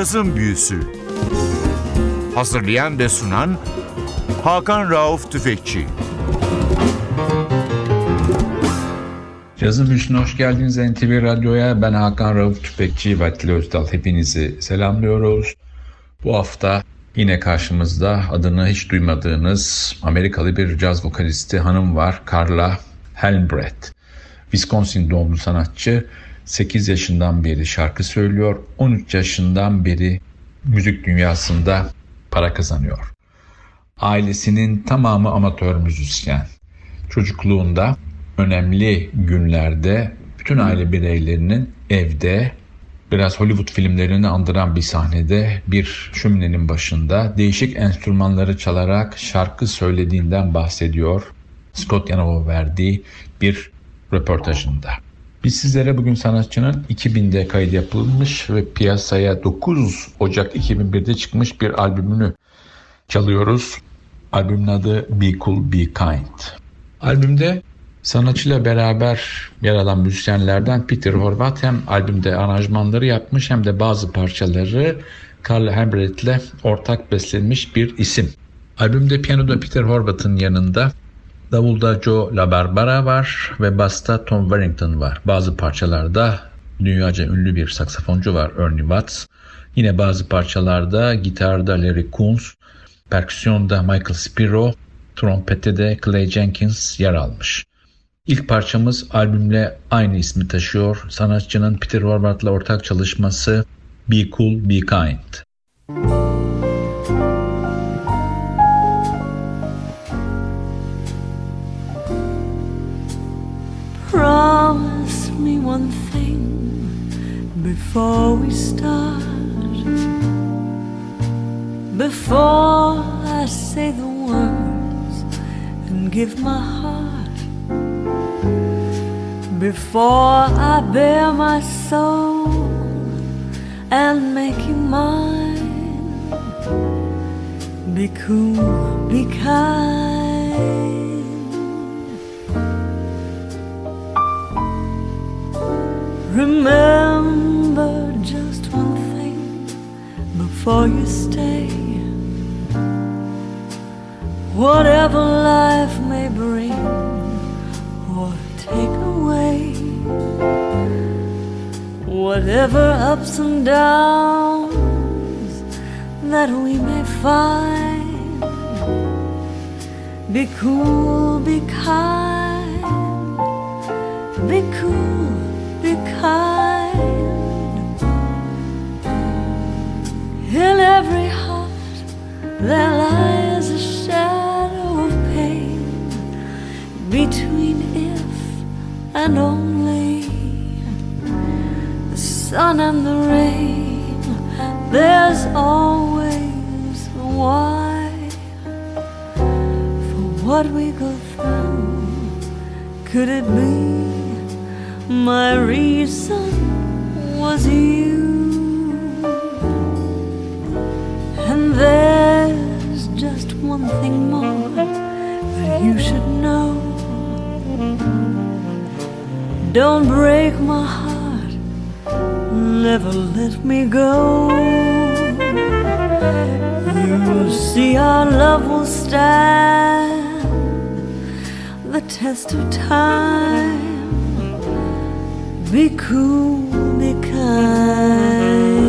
Cazın Büyüsü Hazırlayan ve sunan Hakan Rauf Tüfekçi Cazın Büyüsü'ne hoş geldiniz NTV Radyo'ya. Ben Hakan Rauf Tüfekçi ve Atilla Özdal. Hepinizi selamlıyoruz. Bu hafta yine karşımızda adını hiç duymadığınız Amerikalı bir caz vokalisti hanım var. Carla Helmbrecht. Wisconsin doğumlu sanatçı. 8 yaşından beri şarkı söylüyor. 13 yaşından beri müzik dünyasında para kazanıyor. Ailesinin tamamı amatör müzisyen. Çocukluğunda önemli günlerde bütün aile bireylerinin evde biraz Hollywood filmlerini andıran bir sahnede bir şöminenin başında değişik enstrümanları çalarak şarkı söylediğinden bahsediyor Scott Yanova verdiği bir röportajında. Biz sizlere bugün sanatçının 2000'de kayıt yapılmış ve piyasaya 9 Ocak 2001'de çıkmış bir albümünü çalıyoruz. Albümün adı Be Cool Be Kind. Albümde sanatçıyla beraber yer alan müzisyenlerden Peter Horvath hem albümde aranjmanları yapmış hem de bazı parçaları Carl Hembrecht ile ortak beslenmiş bir isim. Albümde piyanoda Peter Horvath'ın yanında Davulda Joe LaBarbera var ve basta Tom Warrington var. Bazı parçalarda dünyaca ünlü bir saksafoncu var Ernie Watts. Yine bazı parçalarda gitarda Larry Coons, perküsyonda Michael Spiro, trompette de Clay Jenkins yer almış. İlk parçamız albümle aynı ismi taşıyor. Sanatçının Peter Horvath'la ortak çalışması Be Cool Be Kind. Promise one thing before we start. Before I say the words and give my heart. Before I bare my soul and make you mine. Be cool, be kind. Remember just one thing before you stay. Whatever life may bring or take away, whatever ups and downs that we may find, be cool, be kind, be cool kind. In every heart there lies a shadow of pain between if and only the sun and the rain. There's always a why for what we go through. Could it be? My reason was you, and there's just one thing more that you should know. Don't break my heart, never let me go. You'll see our love will stand the test of time. Be cool, be kind.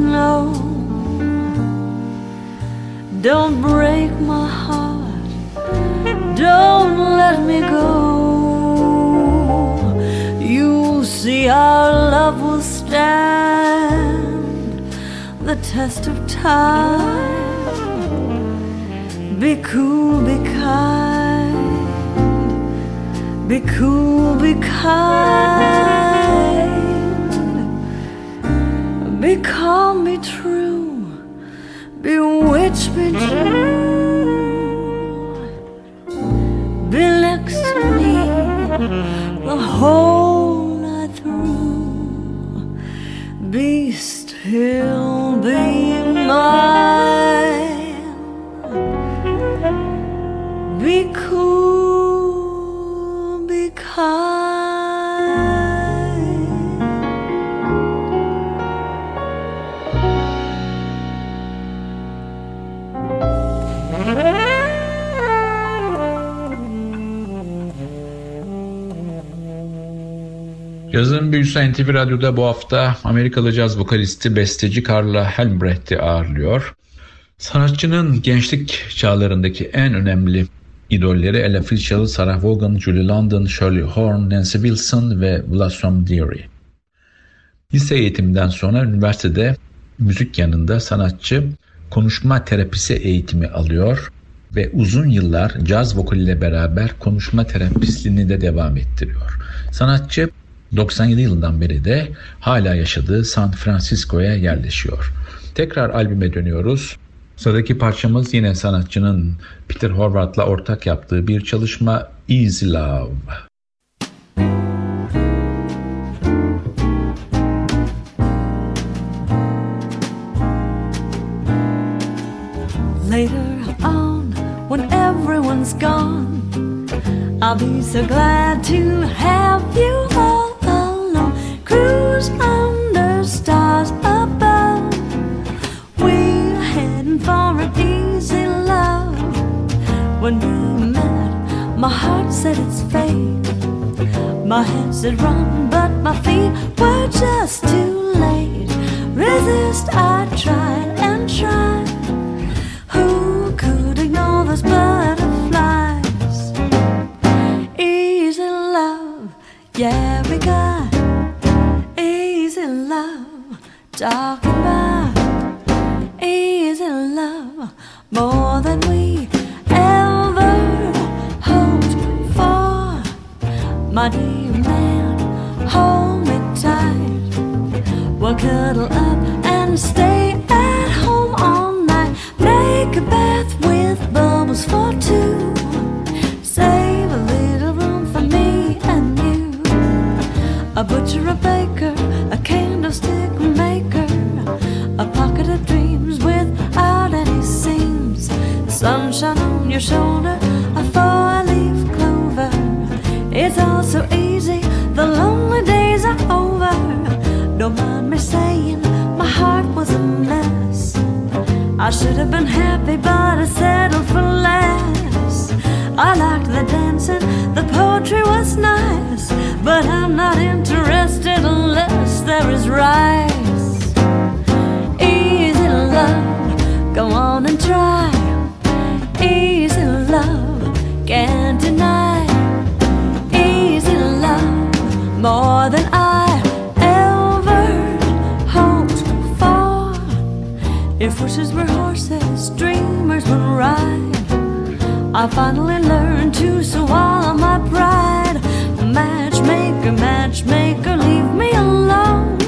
You know. Don't break my heart. Don't let me go. You'll see our love will stand the test of time. Be cool, be kind. Be cool, be kind. Be calm, be true. Bewitch, be true. Be next to me the whole night through. Be still, be mine. Büyüsü NTV Radyo'da bu hafta Amerikalı caz vokalisti besteci Carla Helmbrecht'i ağırlıyor. Sanatçının gençlik çağlarındaki en önemli idolleri Ella Fitzgerald, Sarah Vaughan, Julie London, Shirley Horn, Nancy Wilson ve Blossom Dearie. Lise eğitiminden sonra üniversitede müzik yanında sanatçı konuşma terapisi eğitimi alıyor ve uzun yıllar caz vokaliyle beraber konuşma terapistliğini de devam ettiriyor. Sanatçı 97 yılından beri de hala yaşadığı San Francisco'ya yerleşiyor. Tekrar albüme dönüyoruz. Sıradaki parçamız yine sanatçının Peter Horvath'la ortak yaptığı bir çalışma Easy Love. Later on, when everyone's gone, I'll be so glad to have you my heart said it's fate. My head said run, but my feet were just too I should have been happy, but I settled for less. I liked the dancing, the poetry was nice, but I'm not interested unless there is rice. Easy love, go on and try. Easy ride. I finally learned to swallow my pride. Matchmaker, matchmaker, leave me alone.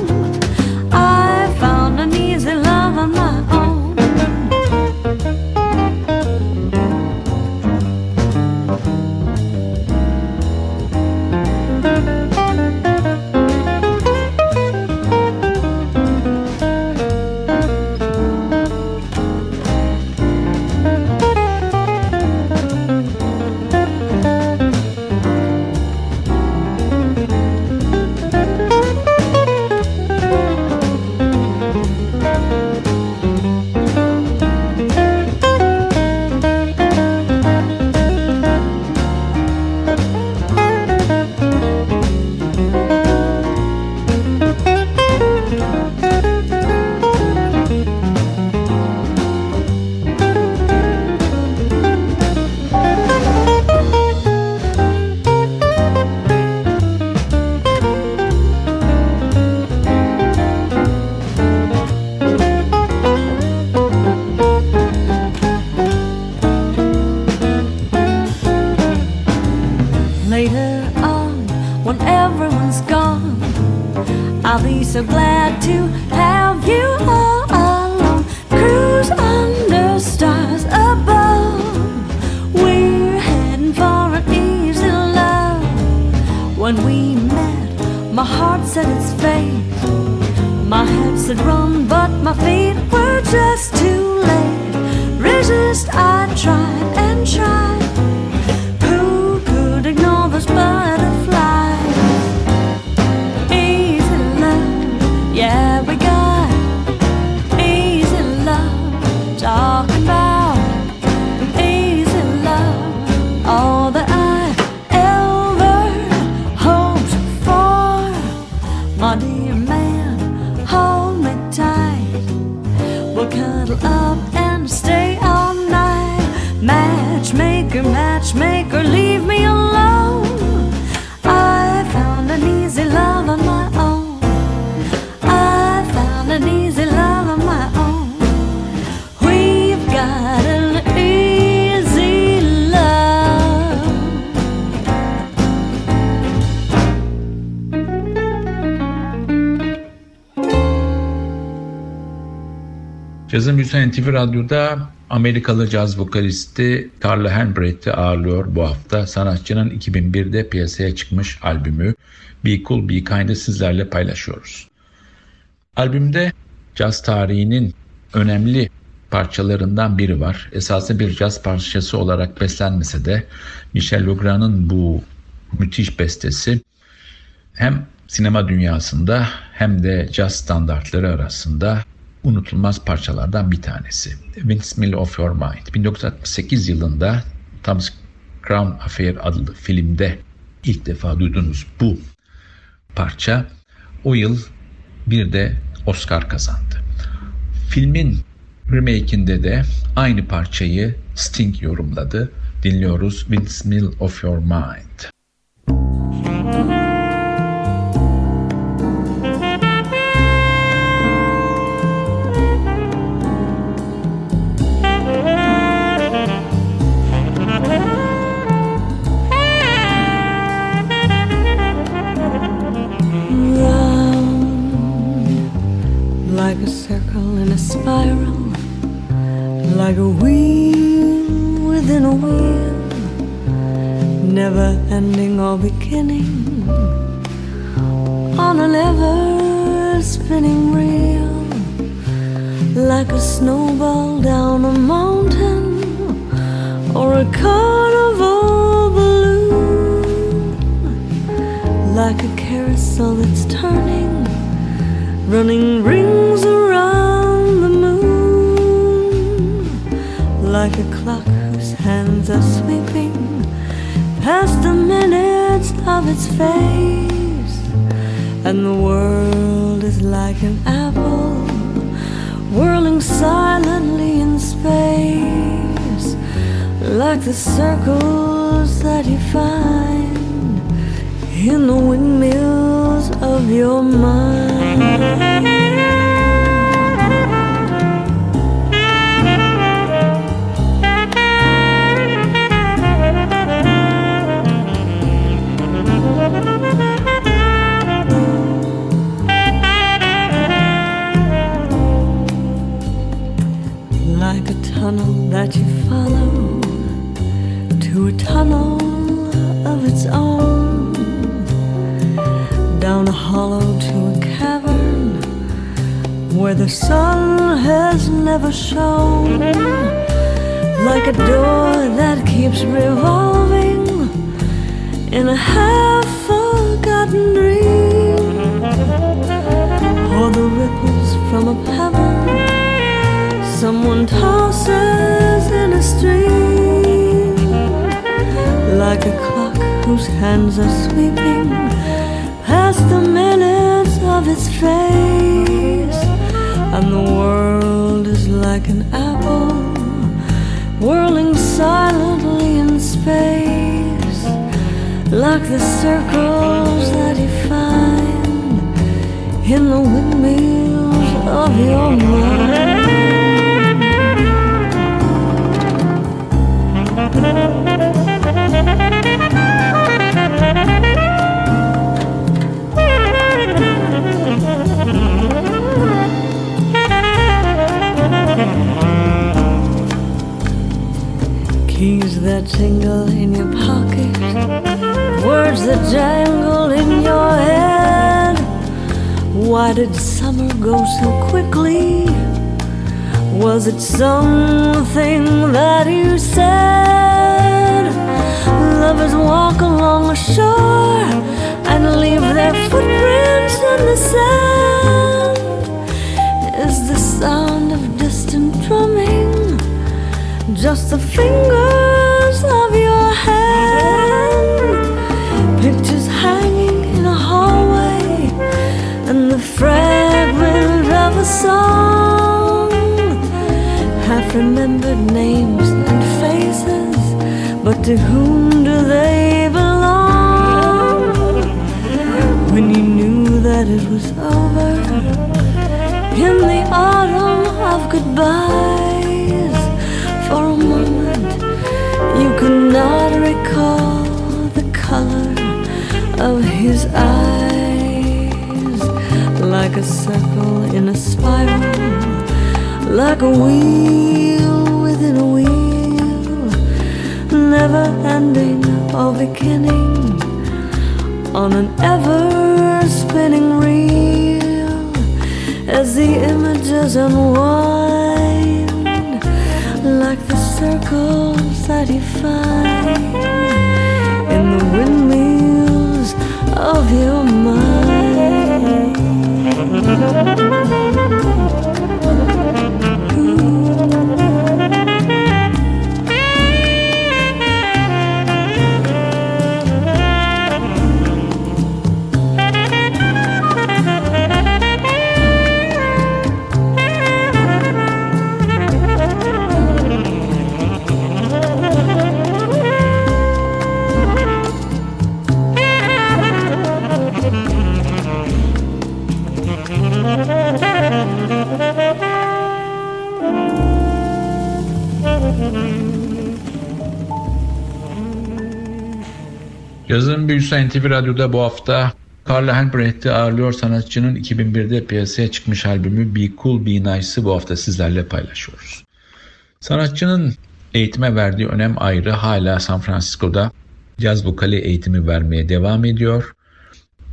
Cazın Büyüsen NTV Radyo'da Amerikalı caz vokalisti Carla Henbrecht'i ağırlıyor bu hafta. Sanatçının 2001'de piyasaya çıkmış albümü Be Cool Be Kind'ı sizlerle paylaşıyoruz. Albümde caz tarihinin önemli parçalarından biri var. Esası bir caz parçası olarak beslenmese de Michel Legrand'ın bu müthiş bestesi hem sinema dünyasında hem de caz standartları arasında unutulmaz parçalardan bir tanesi. Windmill of Your Mind. 1968 yılında Thomas Crown Affair adlı filmde ilk defa duyduğunuz bu parça o yıl bir de Oscar kazandı. Filmin remake'inde de aynı parçayı Sting yorumladı. Dinliyoruz Windmill of Your Mind. Like a wheel within a wheel, never ending or beginning on an ever spinning reel, like a snowball down a mountain or a carnival balloon like a carousel that's turning, running rings around like a clock whose hands are sweeping past the minutes of its face, and the world is like an apple whirling silently in space, like the circles that you find in the windmills of your mind. Hollow to a cavern where the sun has never shone. Like a door that keeps revolving in a half forgotten dream, or the ripples from a pebble someone tosses in a stream, like a clock whose hands are sweeping the minutes of its face, and the world is like an apple whirling silently in space, like the circles that you find in the windmills of your mind. Tingle in your pocket, words that jangle in your head. Why did summer go so quickly? Was it something that you said? Lovers walk along the shore and leave their footprints in the sand. Is the sound of distant drumming just a fingers song. Half remembered names and faces, but to whom do they belong? When you knew that it was over in the autumn of goodbyes, for a moment you could not recall the color of his eyes, like a circle in a spiral, like a wheel within a wheel, never ending or beginning on an ever spinning reel as the images unwind like the circles that you find in the windmills of your NTV Radyo'da bu hafta Carla Helmbrecht'i ağırlıyor sanatçının 2001'de piyasaya çıkmış albümü Be Cool Be Nice'ı bu hafta sizlerle paylaşıyoruz. Sanatçının eğitime verdiği önem ayrı hala San Francisco'da caz vokali eğitimi vermeye devam ediyor.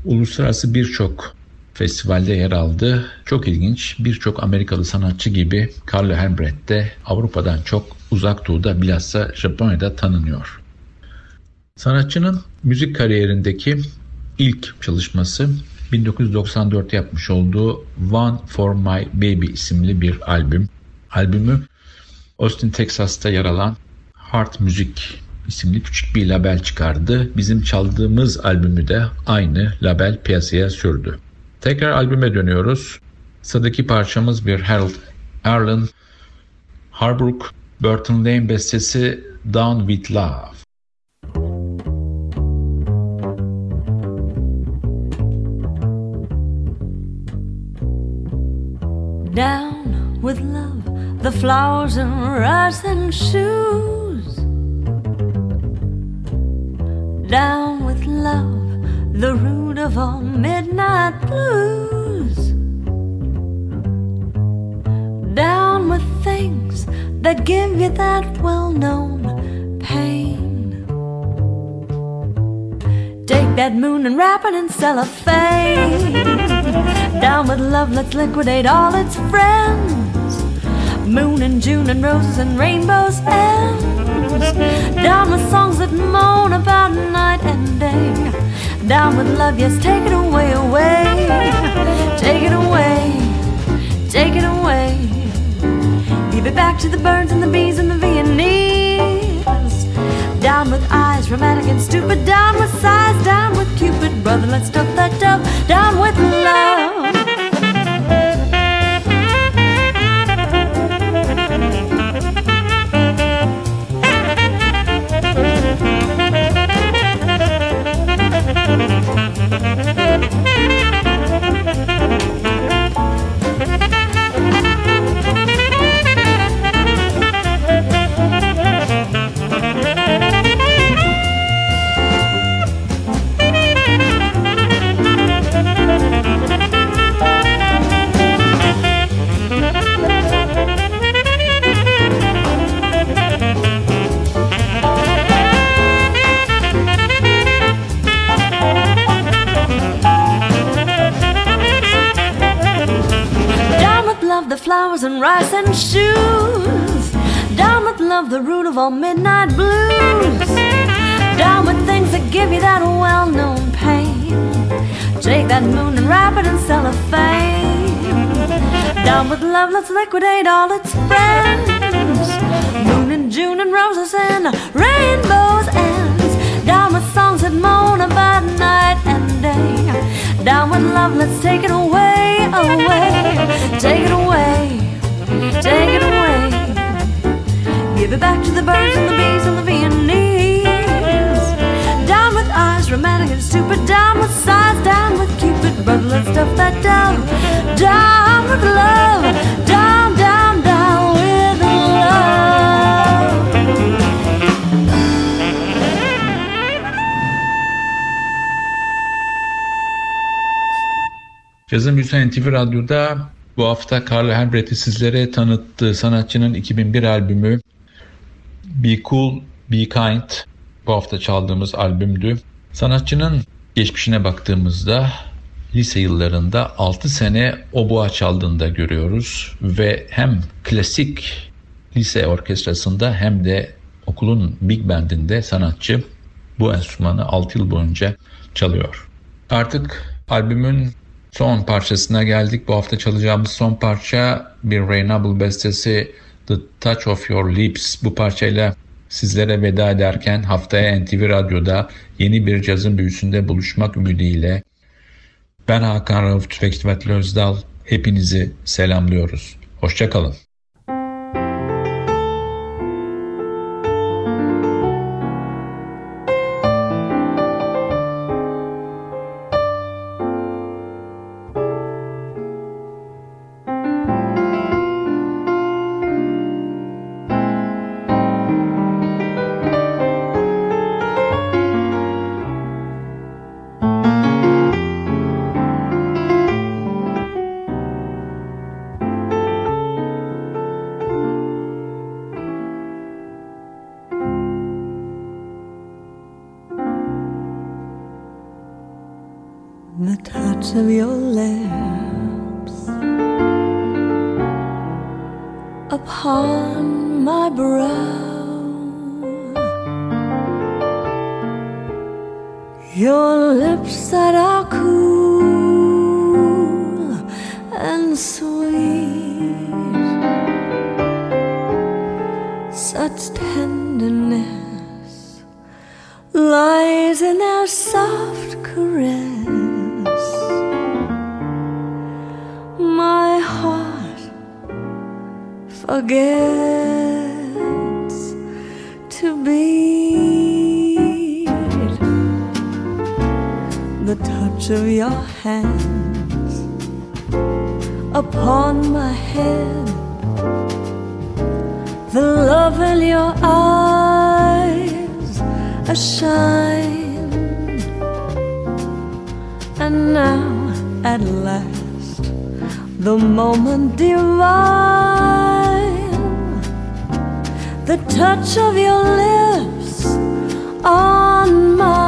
Uluslararası birçok festivalde yer aldı. Çok ilginç birçok Amerikalı sanatçı gibi Carla Helmbrecht de Avrupa'dan çok uzak doğuda bilhassa Japonya'da tanınıyor. Sanatçının müzik kariyerindeki ilk çalışması 1994 yapmış olduğu One for My Baby isimli bir albüm. Albümü Austin, Texas'ta yer alan Heart Music isimli küçük bir label çıkardı. Bizim çaldığımız albümü de aynı label piyasaya sürdü. Tekrar albüme dönüyoruz. Sıradaki parçamız bir Harold Arlen Harbrook Burton Lane bestesi Down With Love. Down with love, the flowers and rice and shoes. Down with love, the root of all midnight blues. Down with things that give you that well known pain. Take that moon and wrap it in cellophane. Down with love, let's liquidate all its friends. Moon and June and roses and rainbows ends. Down with songs that moan about night and day. Down with love, yes, take it away, away. Take it away, take it away. Give it back to the birds and the bees and the Viennese. Down with eyes, romantic and stupid. Down with sighs, down with Cupid. Brother, let's stuff and rice and shoes. Down with love, the root of all midnight blues. Down with things that give you that well known pain. Take that moon and wrap it in cellophane. Down with love, let's liquidate all its friends. Moon and June and roses and rainbows ends. Down with songs that moan about night and day. Down with love, let's take it away, away. Take it away, take it away. Give it back to the birds and the bees and the Viennese. Down with eyes, romantic and stupid. Down with sighs, down with Cupid. Brother, let's stuff that down. Down with love. Down, Cazın Büyüsen NTV Radyo'da bu hafta Carl Helbret'i sizlere tanıttığı sanatçının 2001 albümü Be Cool, Be Kind bu hafta çaldığımız albümdü. Sanatçının geçmişine baktığımızda lise yıllarında 6 sene oboa çaldığını da görüyoruz ve hem klasik lise orkestrasında hem de okulun big bandinde sanatçı bu enstrümanı 6 yıl boyunca çalıyor. Artık albümün son parçasına geldik. Bu hafta çalacağımız son parça bir Ray Noble bestesi The Touch of Your Lips. Bu parçayla sizlere veda ederken haftaya NTV Radyo'da yeni bir cazın büyüsünde buluşmak ümidiyle ben Hakan Rauf Tüfekçi Özdal. Hepinizi selamlıyoruz. Hoşçakalın. Your lips that are cool and sweet, such tenderness lies in their soft caress. My heart forgets touch of your hands upon my head, the love in your eyes, a shine. And now, at last, the moment divine, the touch of your lips on mine.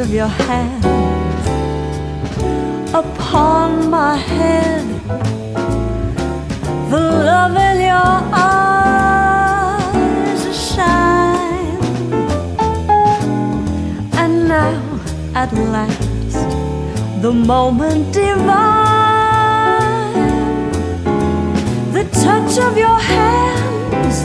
Of your hand upon my head, the love in your eyes shine, and now at last the moment divine, the touch of your hands,